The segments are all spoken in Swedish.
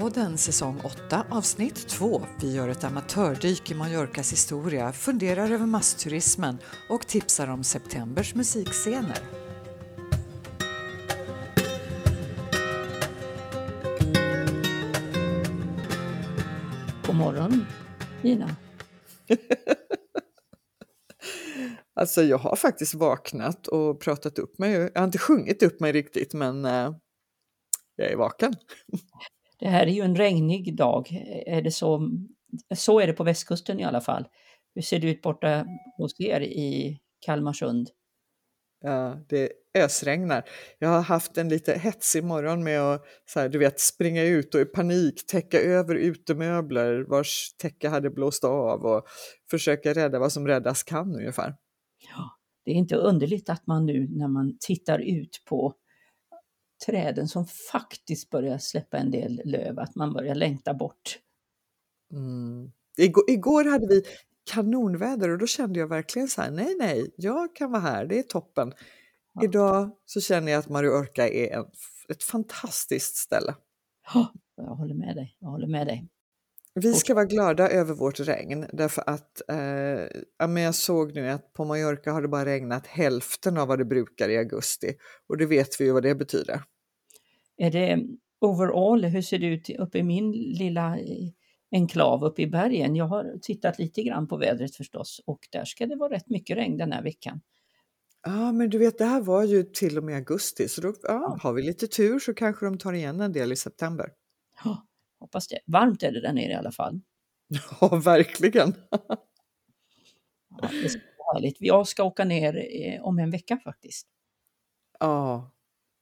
Mallorca-podden säsong 8 avsnitt 2. Vi gör ett amatördyk i Mallorcas historia, funderar över massturismen och tipsar om septembers musikscener. God morgon, Nina. Alltså jag har faktiskt vaknat och pratat upp mig. Jag har inte sjungit upp mig riktigt men eh, jag är vaken. Det här är ju en regnig dag. Är det så, så är det på västkusten i alla fall. Hur ser det ut borta hos er i Kalmarsund? Ja, det ösregnar. Jag har haft en lite hetsig morgon med att så här, du vet, springa ut och i panik täcka över utemöbler vars täcke hade blåst av och försöka rädda vad som räddas kan ungefär. Ja, det är inte underligt att man nu när man tittar ut på träden som faktiskt börjar släppa en del löv, att man börjar längta bort. Mm. Igår, igår hade vi kanonväder och då kände jag verkligen så här, nej nej, jag kan vara här, det är toppen. Ja. Idag så känner jag att Mallorca är en, ett fantastiskt ställe. Ja, jag håller med dig. Jag håller med dig. Vi ska vara glada över vårt regn därför att eh, ja, men jag såg nu att på Mallorca har det bara regnat hälften av vad det brukar i augusti och det vet vi ju vad det betyder. Är det overall, hur ser det ut uppe i min lilla enklav uppe i bergen? Jag har tittat lite grann på vädret förstås och där ska det vara rätt mycket regn den här veckan. Ja, men du vet, det här var ju till och med augusti, så då ja, ja. har vi lite tur så kanske de tar igen en del i september. Ja, hoppas det. Varmt är det där nere i alla fall. Ja, verkligen. ja, det ska vara härligt. Jag ska åka ner eh, om en vecka faktiskt. Ja,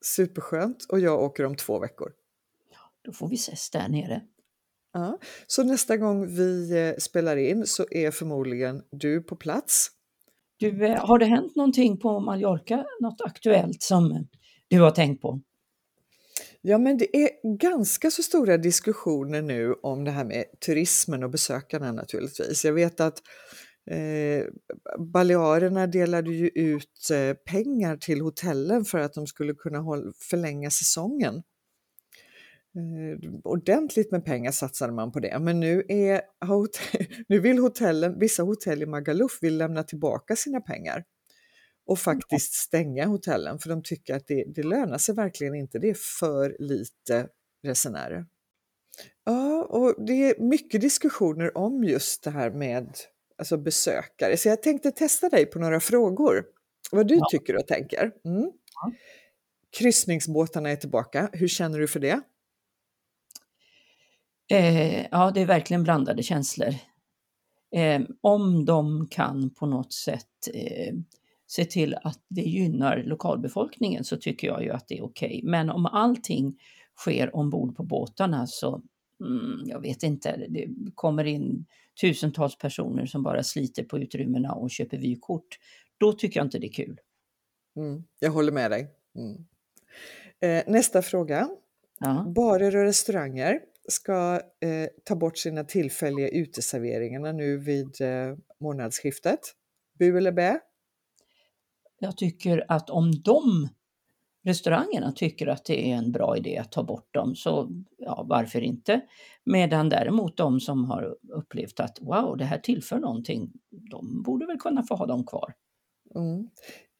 superskönt. Och jag åker om två veckor. Då får vi ses där nere. Ja, så nästa gång vi eh, spelar in så är förmodligen du på plats. Du, eh, har det hänt någonting på Mallorca, något aktuellt som du har tänkt på? Ja, men det är ganska så stora diskussioner nu om det här med turismen och besökarna naturligtvis. Jag vet att eh, Balearerna delade ju ut eh, pengar till hotellen för att de skulle kunna hålla, förlänga säsongen. Eh, ordentligt med pengar satsade man på det, men nu, är, nu vill hotellen, vissa hotell i Magaluf vill lämna tillbaka sina pengar och faktiskt stänga hotellen för de tycker att det, det lönar sig verkligen inte. Det är för lite resenärer. Ja, och det är mycket diskussioner om just det här med alltså besökare. Så jag tänkte testa dig på några frågor. Vad du ja. tycker och tänker. Mm. Ja. Kryssningsbåtarna är tillbaka. Hur känner du för det? Eh, ja, det är verkligen blandade känslor. Eh, om de kan på något sätt eh, se till att det gynnar lokalbefolkningen så tycker jag ju att det är okej. Okay. Men om allting sker ombord på båtarna så, mm, jag vet inte, det kommer in tusentals personer som bara sliter på utrymmena och köper vykort. Då tycker jag inte det är kul. Mm, jag håller med dig. Mm. Eh, nästa fråga. Ja. Barer och restauranger ska eh, ta bort sina tillfälliga uteserveringar nu vid eh, månadsskiftet. Bu eller bä? Jag tycker att om de restaurangerna tycker att det är en bra idé att ta bort dem, så ja, varför inte? Medan däremot de som har upplevt att wow, det här tillför någonting, de borde väl kunna få ha dem kvar. Mm.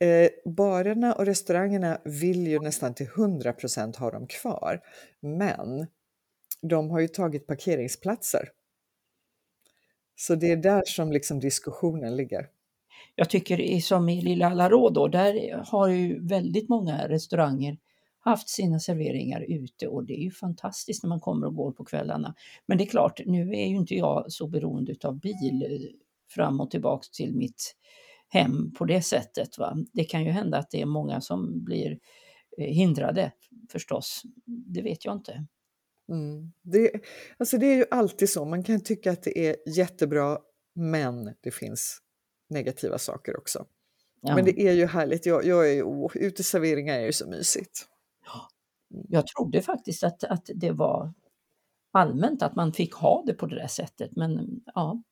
Eh, barerna och restaurangerna vill ju nästan till 100% ha dem kvar, men de har ju tagit parkeringsplatser. Så det är där som liksom diskussionen ligger. Jag tycker som i Lilla Alarå då, där har ju väldigt många restauranger haft sina serveringar ute och det är ju fantastiskt när man kommer och går på kvällarna. Men det är klart, nu är ju inte jag så beroende av bil eh, fram och tillbaks till mitt hem på det sättet. Va? Det kan ju hända att det är många som blir eh, hindrade förstås. Det vet jag inte. Mm. Det, alltså det är ju alltid så, man kan tycka att det är jättebra men det finns negativa saker också. Ja. Men det är ju härligt, jag, jag är, oh, uteserveringar är ju så mysigt. Mm. Jag trodde faktiskt att, att det var allmänt att man fick ha det på det där sättet, men ja.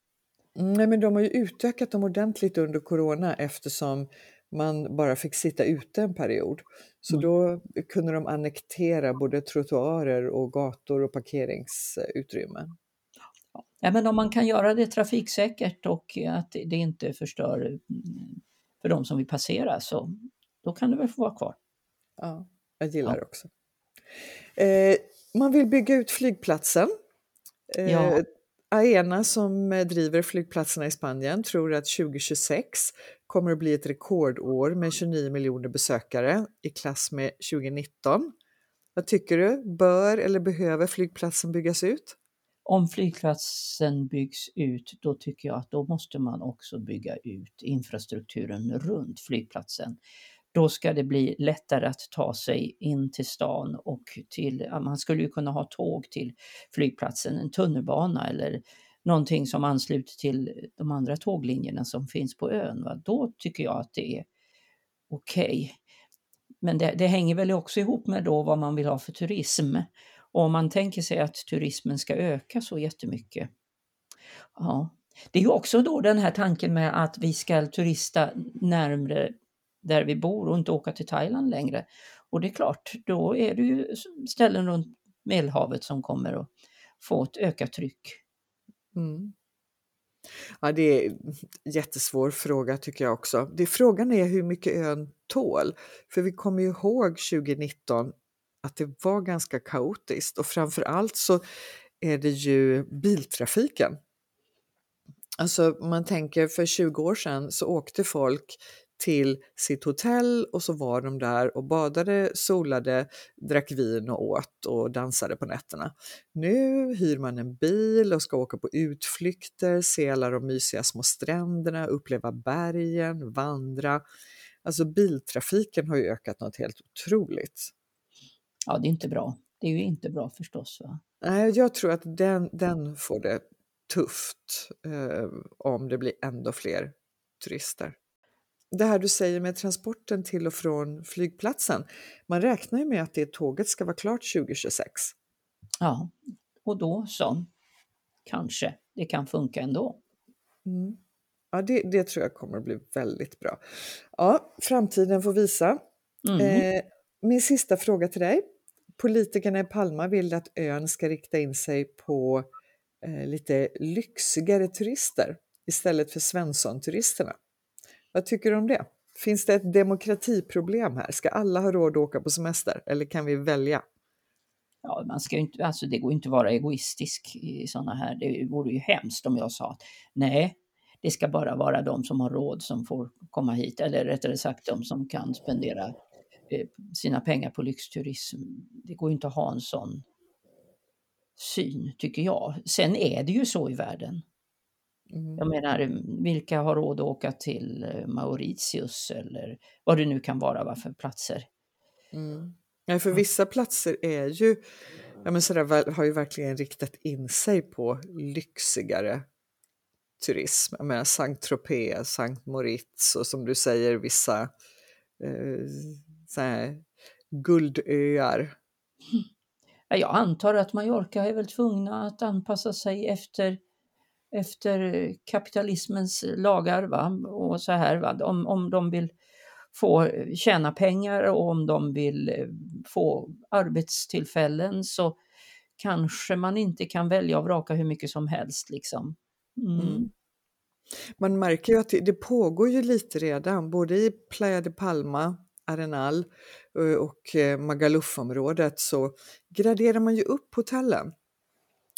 Nej, men de har ju utökat dem ordentligt under corona eftersom man bara fick sitta ute en period. Så Mm. då kunde de annektera både trottoarer och gator och parkeringsutrymmen. Ja, men om man kan göra det trafiksäkert och att det inte förstör mm, för de som vill passera så då kan det väl få vara kvar. Ja, jag gillar Ja. det också. Eh, man vill bygga ut flygplatsen. Eh, Ja. Aena som driver flygplatserna i Spanien tror att 2026 kommer att bli ett rekordår med 29 miljoner besökare i klass med 2019. Vad tycker du? Bör eller behöver flygplatsen byggas ut? Om flygplatsen byggs ut, då tycker jag att då måste man också bygga ut infrastrukturen runt flygplatsen. Då ska det bli lättare att ta sig in till stan och till, man skulle ju kunna ha tåg till flygplatsen, en tunnelbana eller någonting som ansluter till de andra tåglinjerna som finns på ön. Va? Då tycker jag att det är okej. Men det, det hänger väl också ihop med då vad man vill ha för turism. Och om man tänker sig att turismen ska öka så jättemycket. Ja. Det är ju också då den här tanken med att vi ska turista närmre där vi bor och inte åka till Thailand längre. Och det är klart, då är det ju ställen runt Medelhavet som kommer att få ett ökat tryck. Mm. Ja, det är en jättesvår fråga tycker jag också. Det, frågan är hur mycket ön tål. För vi kommer ju ihåg 2019 att det var ganska kaotiskt och framför allt så är det ju biltrafiken. Alltså man tänker för 20 år sedan så åkte folk till sitt hotell och så var de där och badade, solade, drack vin och åt och dansade på nätterna. Nu hyr man en bil och ska åka på utflykter, se alla de mysiga små stränderna, uppleva bergen, vandra. Alltså biltrafiken har ju ökat något helt otroligt. Ja, det är inte bra. Det är ju inte bra förstås. Va? Nej, jag tror att den, den får det tufft eh, om det blir ändå fler turister. Det här du säger med transporten till och från flygplatsen. Man räknar ju med att det tåget ska vara klart 2026. Ja, och då så, kanske det kan funka ändå. Mm. Ja, det, det tror jag kommer att bli väldigt bra. Ja, framtiden får visa. Mm. Eh, min sista fråga till dig. Politikerna i Palma vill att ön ska rikta in sig på eh, lite lyxigare turister istället för Svensson-turisterna. Vad tycker du om det? Finns det ett demokratiproblem här? Ska alla ha råd att åka på semester eller kan vi välja? Ja, man ska ju inte, alltså det går inte att vara egoistisk i sådana här. Det vore ju hemskt om jag sa att nej, det ska bara vara de som har råd som får komma hit, eller rättare sagt de som kan spendera sina pengar på lyxturism. Det går ju inte att ha en sån syn, tycker jag. Sen är det ju så i världen. Mm. Jag menar, vilka har råd att åka till eh, Mauritius eller vad det nu kan vara va, för platser? Mm. Ja, för vissa platser är ju, ja, men sådär, har ju verkligen riktat in sig på lyxigare turism. Jag menar Saint-Tropez, Saint Moritz och som du säger vissa eh, så här, guldöar. Ja, Jag antar att Mallorca är väl tvungna att anpassa sig efter, efter kapitalismens lagar va? och så här. Va? Om, om de vill få tjäna pengar och om de vill eh, få arbetstillfällen så kanske man inte kan välja och vraka hur mycket som helst. Liksom. Mm. Mm. Man märker ju att det, det pågår ju lite redan, både i Playa de Palma, Arenal eh, och eh, Magaluf-området så graderar man ju upp hotellen.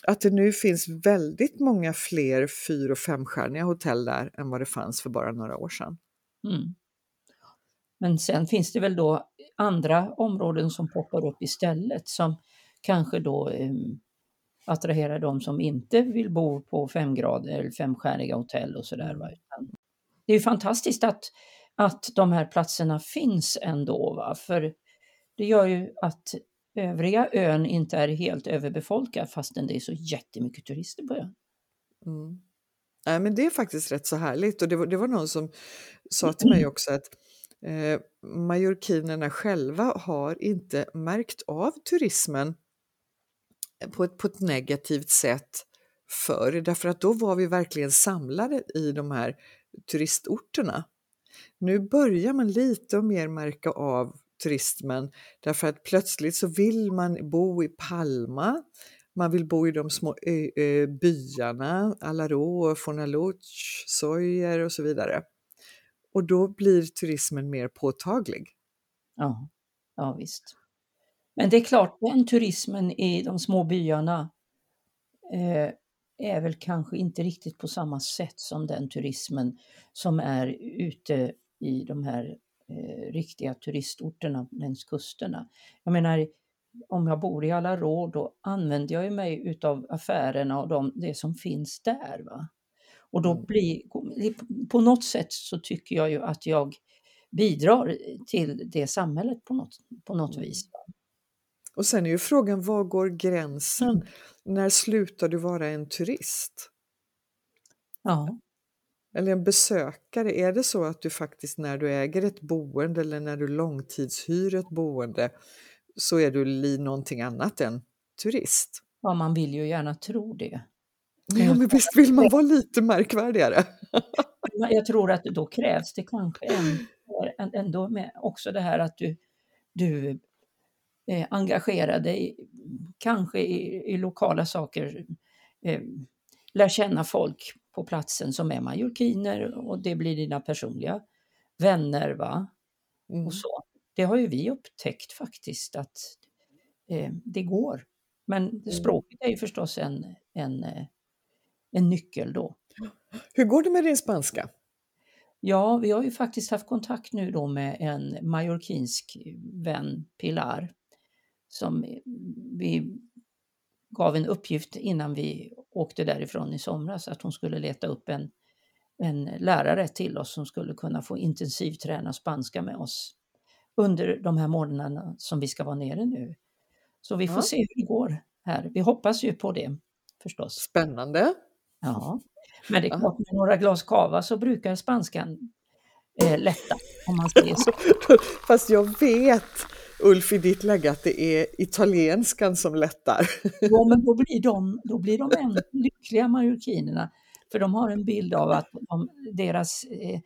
Att det nu finns väldigt många fler fyr och femstjärniga hotell där än vad det fanns för bara några år sedan. Mm. Men sen finns det väl då andra områden som poppar upp istället som kanske då um, attraherar de som inte vill bo på femgrader eller femstjärniga hotell och sådär. där. Det är ju fantastiskt att, att de här platserna finns ändå, va? för det gör ju att övriga ön inte är helt överbefolkad fastän det är så jättemycket turister på ön. Mm. Nej, men det är faktiskt rätt så härligt och det var, det var någon som sa till mig också att eh, majorkinerna själva har inte märkt av turismen på ett, på ett negativt sätt förr, därför att då var vi verkligen samlade i de här turistorterna. Nu börjar man lite och mer märka av turismen därför att plötsligt så vill man bo i Palma, man vill bo i de små ö, ö, byarna, Alarå, Fornaluch, Sojer och så vidare. Och då blir turismen mer påtaglig. Ja, ja visst. Men det är klart, den turismen i de små byarna eh, är väl kanske inte riktigt på samma sätt som den turismen som är ute i de här eh, riktiga turistorterna längs kusterna. Jag menar, om jag bor i Alarå då använder jag mig utav affärerna och de, det som finns där. Va? Och då Mm. blir, på något sätt så tycker jag ju att jag bidrar till det samhället på något, på något Mm. vis. Och sen är ju frågan, var går gränsen? Mm. När slutar du vara en turist? Ja, Eller en besökare? Är det så att du faktiskt när du äger ett boende eller när du långtidshyr ett boende så är du någonting annat än turist? ja, man vill ju gärna tro det. Ja, men visst vill man vara lite märkvärdigare? Jag tror att då krävs det kanske ändå med också det här att du, du eh, engagerar dig kanske i, i lokala saker, eh, lär känna folk på platsen som är majorkiner och det blir dina personliga vänner. va Mm. och så. Det har ju vi upptäckt faktiskt att eh, det går. Men språket är ju förstås en, en, eh, en nyckel då. Hur går det med din spanska? Ja, vi har ju faktiskt haft kontakt nu då med en majorkinsk vän, Pilar, som vi gav en uppgift innan vi åkte därifrån i somras att hon skulle leta upp en, en lärare till oss som skulle kunna få intensivträna spanska med oss under de här månaderna som vi ska vara nere nu. Så vi får Ja. se hur det går här. Vi hoppas ju på det förstås. Spännande! Ja, men det är klart med några glas cava så brukar spanskan eh, lätta om man säger så. Fast jag vet, Ulf, i ditt läge att det är italienskan som lättar. Jo, men då blir de, då blir de ännu lyckliga marockinerna. För de har en bild av att de, deras eh,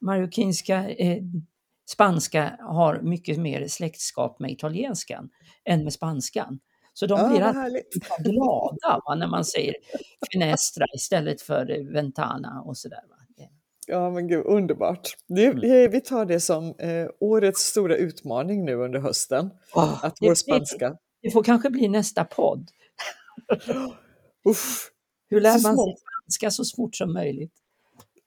marockinska eh, spanska har mycket mer släktskap med italienskan än med spanskan. Så de Ja, blir vad alltid glada va, när man säger finestra istället för ventana och sådär. Va. Ja, men gud, underbart. Det, eh, vi tar det som eh, årets stora utmaning nu under hösten, att det- vår spanska... Det får kanske bli nästa podd. Uff, Hur lär man sig spanska så fort som möjligt?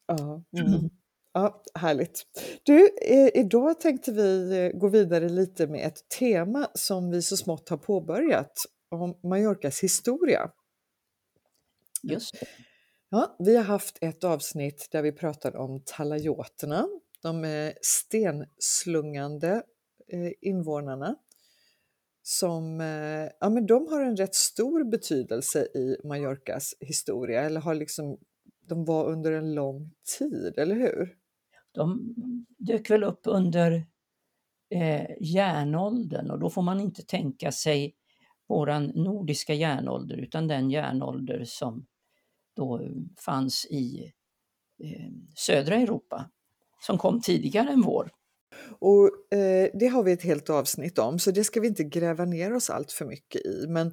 ja, mm. ja, härligt. Du, eh, idag tänkte vi eh, gå vidare lite med ett tema som vi så smått har påbörjat om Mallorcas historia. Just det. Ja, vi har haft ett avsnitt där vi pratade om talayoterna, de eh, stenslungande eh, invånarna. Som, eh, ja, men de har en rätt stor betydelse i Mallorcas historia, eller har liksom, de var under en lång tid, eller hur? De dök väl upp under eh, järnåldern och då får man inte tänka sig våran nordiska järnålder utan den järnålder som då eh, fanns i eh, södra Europa som kom tidigare än vår. Och eh, det har vi ett helt avsnitt om, så det ska vi inte gräva ner oss allt för mycket i. Men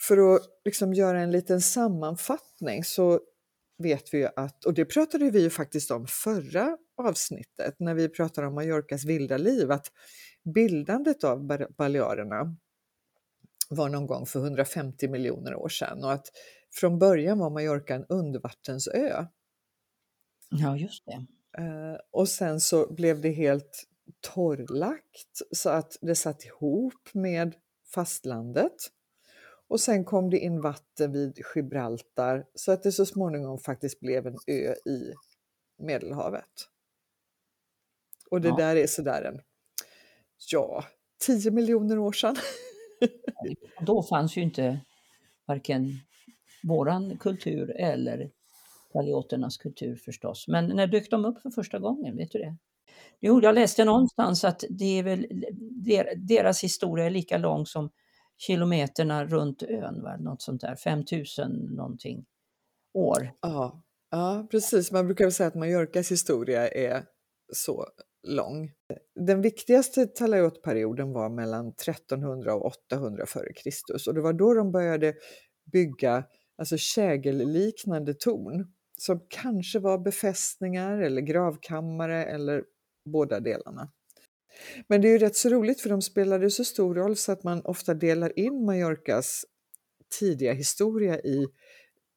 för att liksom göra en liten sammanfattning så vet vi ju att, och det pratade vi ju faktiskt om förra avsnittet när vi pratade om Mallorcas vilda liv, att bildandet av Balearerna var någon gång för 150 miljoner år sedan och att från början var Mallorca en undervattensö. Ja, just det. Eh, och sen så blev det helt torrlagt så att det satt ihop med fastlandet. Och sen kom det in vatten vid Gibraltar så att det så småningom faktiskt blev en ö i Medelhavet. Och det Ja. där är sådär en, ja, 10 miljoner år sedan. Då fanns ju inte varken våran kultur eller paleoternas kultur förstås. Men när dök de upp för första gången? Vet du det? Jo, jag läste någonstans att det är väl, deras historia är lika lång som kilometerna runt ön, va? något sånt där, 5000 någonting år. Ja, ja, precis. Man brukar väl säga att Mallorcas historia är så lång. Den viktigaste Talayot-perioden var mellan 1300 och 800 f.Kr. och det var då de började bygga alltså kägelliknande torn som kanske var befästningar eller gravkammare eller båda delarna. Men det är ju rätt så roligt för de spelade så stor roll så att man ofta delar in Mallorcas tidiga historia i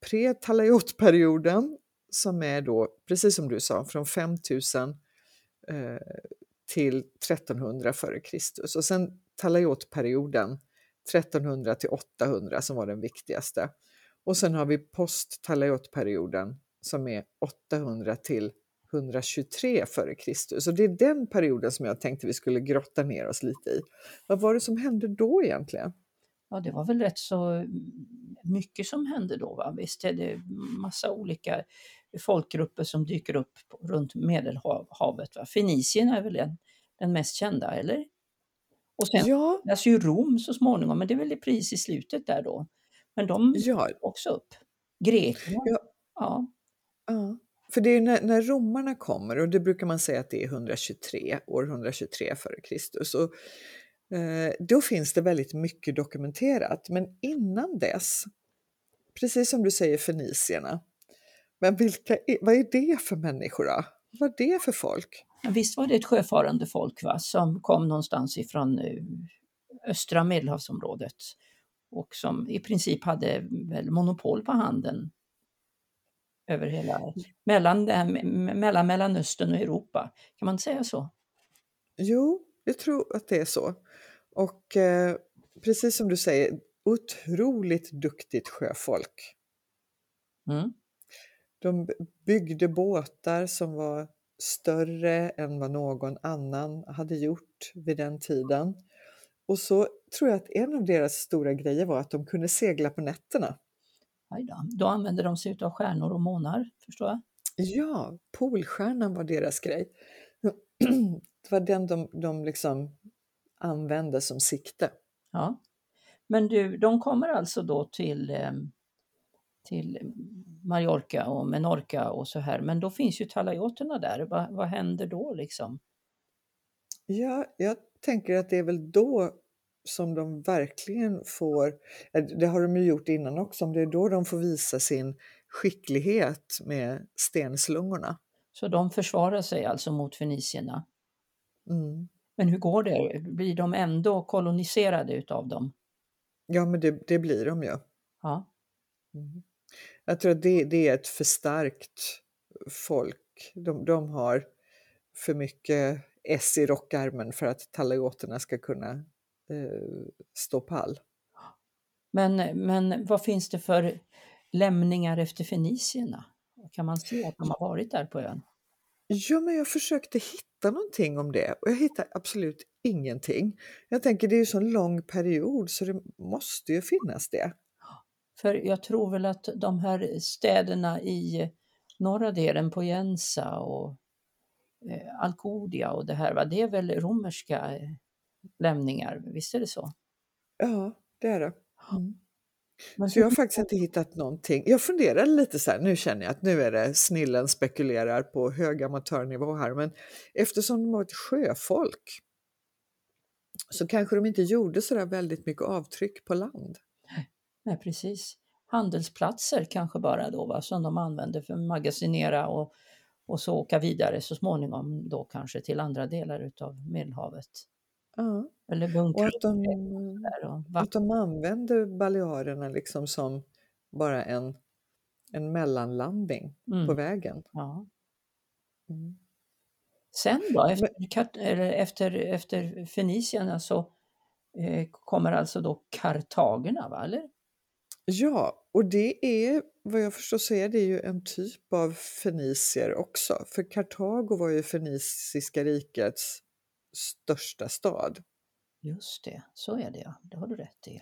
pre-Talayot-perioden som är då, precis som du sa, från 5000 eh, till 1300 f.Kr. och sen Talayot-perioden 1300 till 800 som var den viktigaste. Och sen har vi post-Talayot-perioden som är 800 till 123 f.Kr. Så det är den perioden som jag tänkte vi skulle grotta ner oss lite i. Vad var det som hände då egentligen? Ja, det var väl rätt så mycket som hände då. Va? Visst är det massa olika folkgrupper som dyker upp runt Medelhavet. Va? Fenicierna är väl den, den mest kända, eller? Och sen Ja, alltså ju Rom så småningom, men det är väl precis i slutet där då. Men de ja, också upp. Grekland, Ja. ja. ja. För det är när, när romarna kommer, och det brukar man säga att det är 123, år 123 f.Kr. Och eh, då finns det väldigt mycket dokumenterat. Men innan dess, precis som du säger fenicierna, men vilka vad är det för människor då? Vad är det för folk? Visst var det ett sjöfarande folk va, som kom någonstans ifrån eh, östra medelhavsområdet och som i princip hade väl monopol på handeln över hela, mellan, mellan Mellanöstern och Europa. Kan man säga så? Jo, jag tror att det är så. Och eh, precis som du säger, otroligt duktigt sjöfolk. Mm. De byggde båtar som var större än vad någon annan hade gjort vid den tiden. Och så tror jag att en av deras stora grejer var att de kunde segla på nätterna. Aj då. då använde de sig av stjärnor och månar, förstår jag. Ja, Polstjärnan var deras grej. Det var den de, de liksom använde som sikte. Ja. Men du, de kommer alltså då till, eh, till Mallorca och Menorca och så här, men då finns ju talayoterna där. Va, vad händer då liksom? Ja, jag tänker att det är väl då som de verkligen får, eh, det har de ju gjort innan också, men det är då de får visa sin skicklighet med stenslungorna. Så de försvarar sig alltså mot fenicierna. Mm. Men hur går det? Blir de ändå koloniserade utav dem? Ja, men det, det blir de ju. Ja. Mm. Jag tror att det, det är ett för starkt folk. De, de har för mycket S i rockärmen för att talayoterna ska kunna eh, stå pall. Men, men vad finns det för lämningar efter fenicierna? Kan man se att de har varit där på ön? Ja, men jag försökte hitta någonting om det och jag hittar absolut ingenting. Jag tänker det är ju så lång period så det måste ju finnas det. För jag tror väl att de här städerna i norra delen på Jensa och eh, och det här, va? det är väl romerska eh, lämningar, visst är det så? Ja, det är det. Mm. Men Så jag har faktiskt inte hittat någonting. Jag funderar lite så här, nu känner jag att nu är det snillen spekulerar på hög amatörnivå här, men eftersom de var ett sjöfolk så kanske de inte gjorde så där väldigt mycket avtryck på land. Nej, precis. Handelsplatser kanske bara då, va? som de använde för att magasinera och, och så åka vidare så småningom då kanske till andra delar utav Medelhavet. Ja. Eller Och att de, och att vatten. de använde Balearerna liksom som bara en, en mellanlandning på Mm. vägen. Ja. Mm. Sen då, efter, efter, efter fenicierna så eh, kommer alltså då kartagerna, va? eller? Ja, och det är vad jag förstår så är det ju en typ av fenicier också. För Kartago var ju Feniciska rikets största stad. Just det, så är det ja. Det har du rätt i.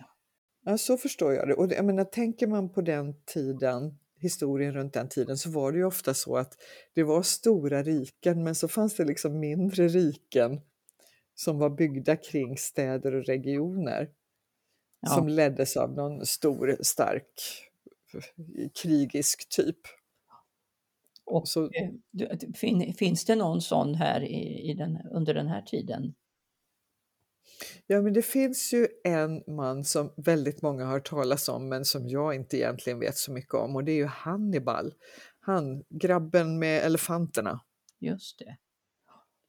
Ja, så förstår jag det. Och jag menar, tänker man på den tiden, historien runt den tiden, så var det ju ofta så att det var stora riken, men så fanns det liksom mindre riken som var byggda kring städer och regioner Ja. som leddes av någon stor, stark krigisk typ. Och Så, eh, fin, finns det någon sån här i, i den, under den här tiden? ja, men det finns ju en man som väldigt många har hört talas om men som jag inte egentligen vet så mycket om och det är ju Hannibal. Han, grabben med elefanterna. Just det.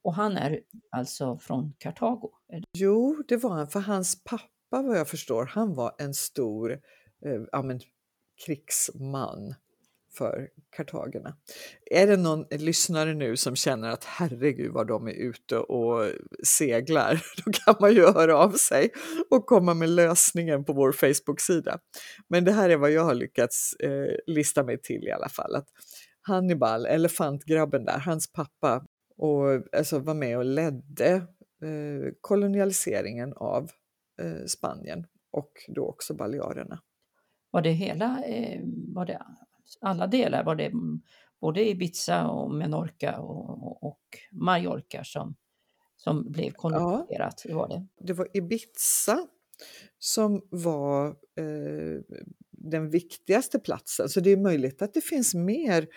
Och han är alltså från Kartago? Jo, det var han, för hans pappa vad jag förstår, han var en stor eh, ja, men, krigsman för kartagerna. Är det någon lyssnare nu som känner att herregud vad de är ute och seglar, då kan man ju höra av sig och komma med lösningen på vår Facebook-sida. Men det här är vad jag har lyckats eh, lista mig till i alla fall. Att Hannibal, elefantgrabben där, hans pappa, och, alltså, var med och ledde eh, kolonialiseringen av Spanien och då också Balearerna. Var det hela, eh, var det alla delar? Var det både Ibiza och Menorca och, och, Mallorca som, som blev koloniserat? Det var det. Det var Ibiza som var eh, den viktigaste platsen, så det är möjligt att det finns mer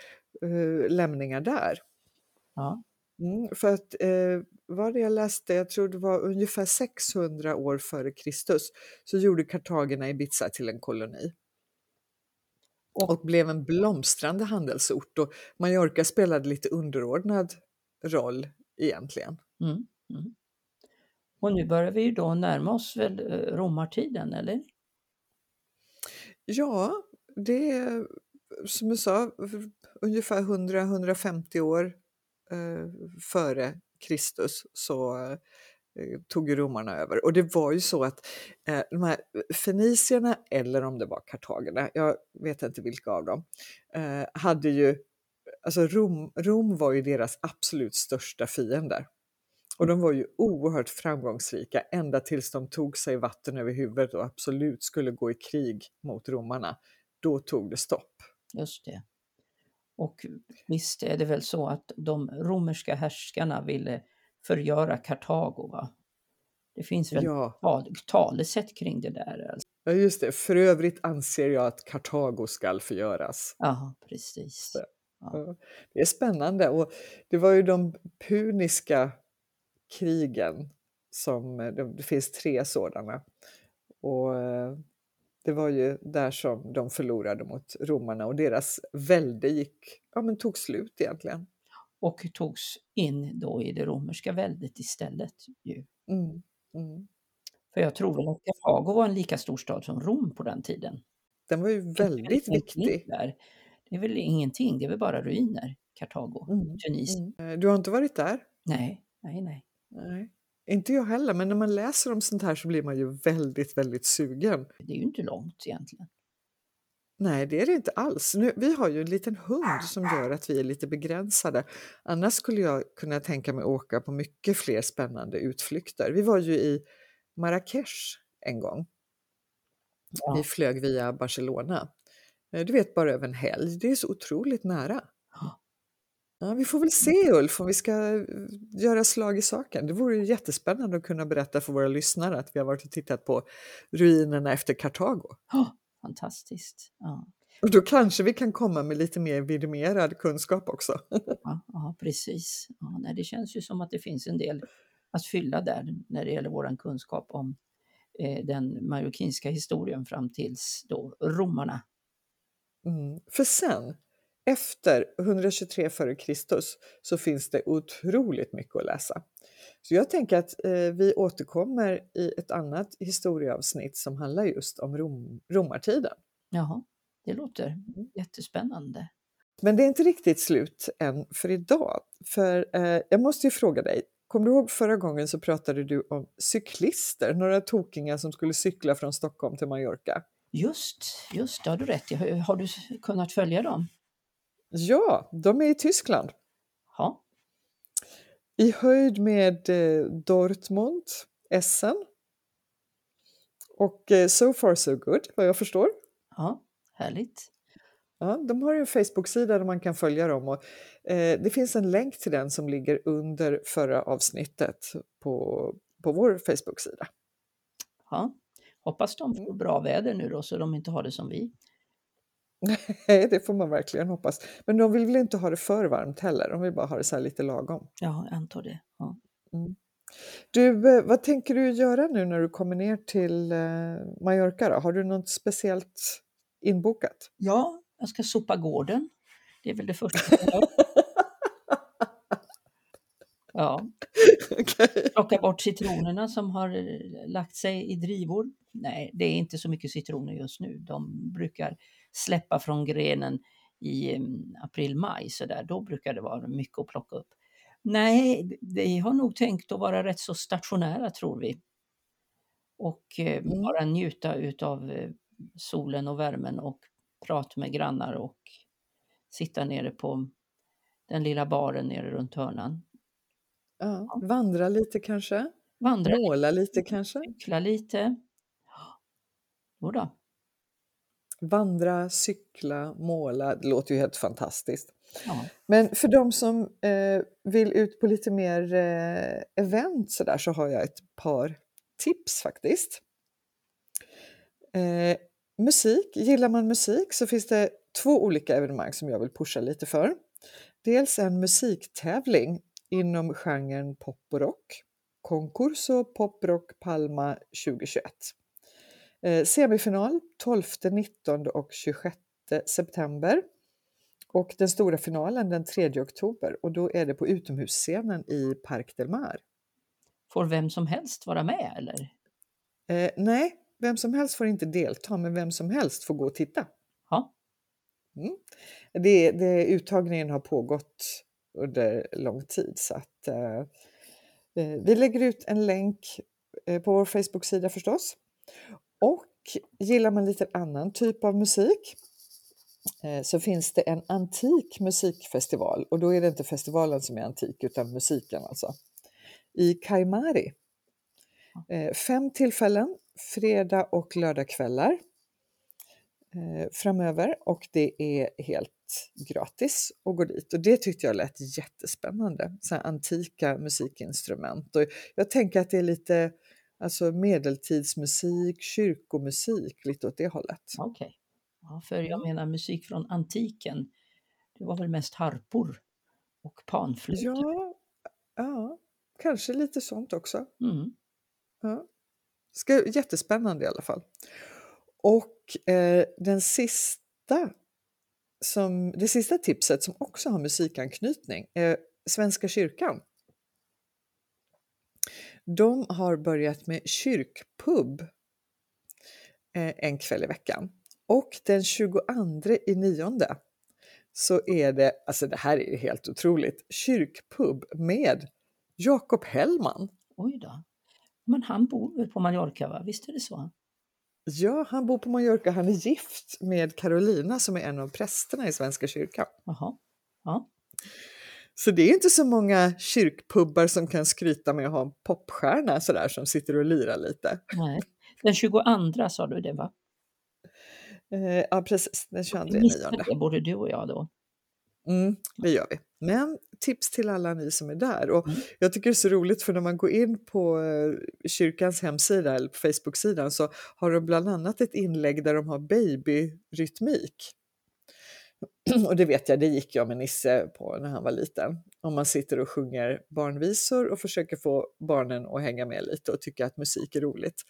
eh, lämningar där. Ja. Mm, för att eh, vad jag läste, jag tror det var ungefär 600 år före Kristus, så gjorde kartagerna Ibiza till en koloni Och- och blev en blomstrande handelsort och Mallorca spelade lite underordnad roll egentligen. Mm, mm. Och nu börjar vi ju då närma oss väl eh, romartiden, eller? Ja, det är som jag sa ungefär 100-150 år Eh, före Kristus så eh, tog ju romarna över. Och det var ju så att eh, de här fenicierna, eller om det var kartagerna, jag vet inte vilka av dem, eh, hade ju, alltså Rom, Rom var ju deras absolut största fiender. Och de var ju oerhört framgångsrika ända tills de tog sig vatten över huvudet och absolut skulle gå i krig mot romarna. Då tog det stopp. Just det. Och visst är det väl så att de romerska härskarna ville förgöra Kartago, va? Det finns väl Ja, tal, talesätt kring det där. Alltså. ja, just det. För övrigt anser jag att Kartago skall förgöras. Ja, precis. Det. Ja, Det är spännande och det var ju de puniska krigen som, det det finns tre sådana. Och eh, det var ju där som de förlorade mot romarna och deras välde gick, ja men tog slut egentligen. Och togs in då i det romerska väldet istället. Ju. Mm, mm. För jag tror att Kartago var en lika stor stad som Rom på den tiden. Den var ju det väldigt ingenting viktig. Där. Det är väl ingenting, det är väl bara ruiner, Kartago, Mm, Tunisien. mm. Eh, Du har inte varit där? Nej, nej, nej. Nej. Inte jag heller, men när man läser om sånt här så blir man ju väldigt, väldigt sugen. Det är ju inte långt egentligen. Nej, det är det inte alls. Nu, vi har ju en liten hund som gör att vi är lite begränsade. Annars skulle jag kunna tänka mig åka på mycket fler spännande utflykter. Vi var ju i Marrakesh en gång. Ja. Vi flög via Barcelona. Eh, Du vet, bara över en helg. Det är så otroligt nära. Ja. Vi får väl se Ulf om vi ska eh, göra slag i saken. Det vore ju jättespännande att kunna berätta för våra lyssnare att vi har varit och tittat på ruinerna efter Kartago. Oh, fantastiskt. Ja. Och då kanske vi kan komma med lite mer vidimerad kunskap också. Ja, ja, precis. Ja, nej, det känns ju som att det finns en del att fylla där när det gäller vår kunskap om eh, den marockinska historien fram tills då romarna. Mm. För sen, efter 123 f.Kr. så finns det otroligt mycket att läsa. Så jag tänker att eh, vi återkommer i ett annat historieavsnitt som handlar just om rom, romartiden. Jaha, det låter jättespännande. Men det är inte riktigt slut än för idag. För eh, jag måste ju fråga dig, kommer du ihåg förra gången så pratade du om cyklister, några tokingar som skulle cykla från Stockholm till Mallorca? Just, just det, har du rätt. i. Har har du kunnat följa dem? Ja, de är i Tyskland. Ja, I höjd med eh, Dortmund, Essen. Och eh, so far so good, vad jag förstår. ja härligt. Ja, de har en Facebook-sida där man kan följa dem. Och, eh, det finns en länk till den som ligger under förra avsnittet på, på vår Facebook-sida. Ja. Hoppas de får bra väder nu då så de inte har det som vi. Nej, det får man verkligen hoppas. Men de vill väl inte ha det för varmt heller, de vill bara ha det så här lite lagom. Ja, jag antar det. Ja. Mm. Du, eh, vad tänker du göra nu när du kommer ner till eh, Mallorca? Då? Har du något speciellt inbokat? ja, jag ska sopa gården. Det är väl det första jag gör. Ja, Okej. plocka bort citronerna som har eh, lagt sig i drivor. Nej, det är inte så mycket citroner just nu. De brukar släppa från grenen i mm, april-maj så där. Då brukar det vara mycket att plocka upp. Nej, vi har nog tänkt att vara rätt så stationära tror vi. Och eh, Mm. bara njuta utav eh, solen och värmen och prata med grannar och sitta nere på den lilla baren nere runt hörnan. Ja. Vandra lite kanske? Vandra Måla lite kanske? cykla lite. Jodå. Vandra, cykla, måla. Det låter ju helt fantastiskt. Ja. Men för de som eh, vill ut på lite mer eh, event så där så har jag ett par tips faktiskt. Eh, musik, gillar man musik så finns det två olika evenemang som jag vill pusha lite för. Dels en musiktävling inom genren pop och rock. Concurso Pop Rock Palma 2021. Eh, semifinal 12, 19 och 26 september. Och den stora finalen den 3 oktober och då är det på utomhusscenen i Parc del Mar. Får vem som helst vara med eller? Eh, nej, vem som helst får inte delta men vem som helst får gå och titta. Ja, Mm. Det, det, uttagningen har pågått under lång tid så att eh, eh, vi lägger ut en länk eh, på vår Facebook-sida förstås. Och gillar man lite annan typ av musik eh, så finns det en antik musikfestival och då är det inte festivalen som är antik utan musiken alltså. I Kaimari. Eh, fem tillfällen, fredag och lördagkvällar eh, framöver och det är helt gratis att gå dit och det tyckte jag lät jättespännande. Så här antika musikinstrument och jag tänker att det är lite alltså medeltidsmusik, kyrkomusik, lite åt det hållet. okej. Ja, för jag Mm. menar musik från antiken. Det var väl mest harpor och panflöjter. Ja, ja, kanske lite sånt också. Mm. Ja. Ska, jättespännande i alla fall. Och eh, den sista som, det sista tipset som också har musikanknytning är Svenska kyrkan. De har börjat med kyrkpub eh, en kväll i veckan. Och den 22 i nionde så är det, alltså det här är helt otroligt, kyrkpub med Jakob Hellman. Oj då. Men han bor väl på Mallorca, va? Visst är det så? Ja, han bor på Mallorca. Han är gift med Carolina som är en av prästerna i Svenska kyrkan. Jaha. Ja. Så det är inte så många kyrkpubbar som kan skryta med att ha en popstjärna sådär som sitter och lirar lite. Nej. Den 22 sa du det, va? Eh, ja, precis. Den 22 Vi missade nionde. det, både du och jag då. Mm, det gör vi. Men tips till alla ni som är där. Och Mm. Jag tycker det är så roligt för när man går in på eh, kyrkans hemsida eller på Facebook-sidan så har de bland annat ett inlägg där de har babyrytmik. Och det vet jag, det gick jag med Nisse på när han var liten. Om man sitter och sjunger barnvisor och försöker få barnen att hänga med lite och tycka att musik är roligt.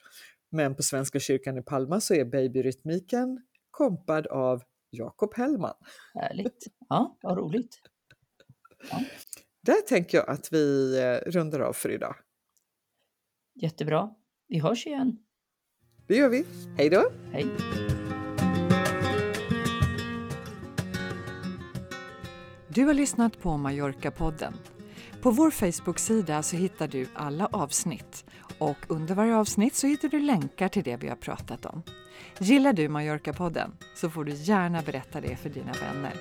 Men på Svenska kyrkan i Palma så är babyrytmiken kompad av Jakob Hellman. Härligt. Ja, vad roligt. Där tänker jag att vi eh, rundar av för idag. Jättebra. Vi hörs igen. Det gör vi. Hej då! Hej. Du har lyssnat på Mallorca-podden. På vår Facebook-sida så hittar du alla avsnitt och under varje avsnitt så hittar du länkar till det vi har pratat om. Gillar du Mallorca-podden så får du gärna berätta det för dina vänner.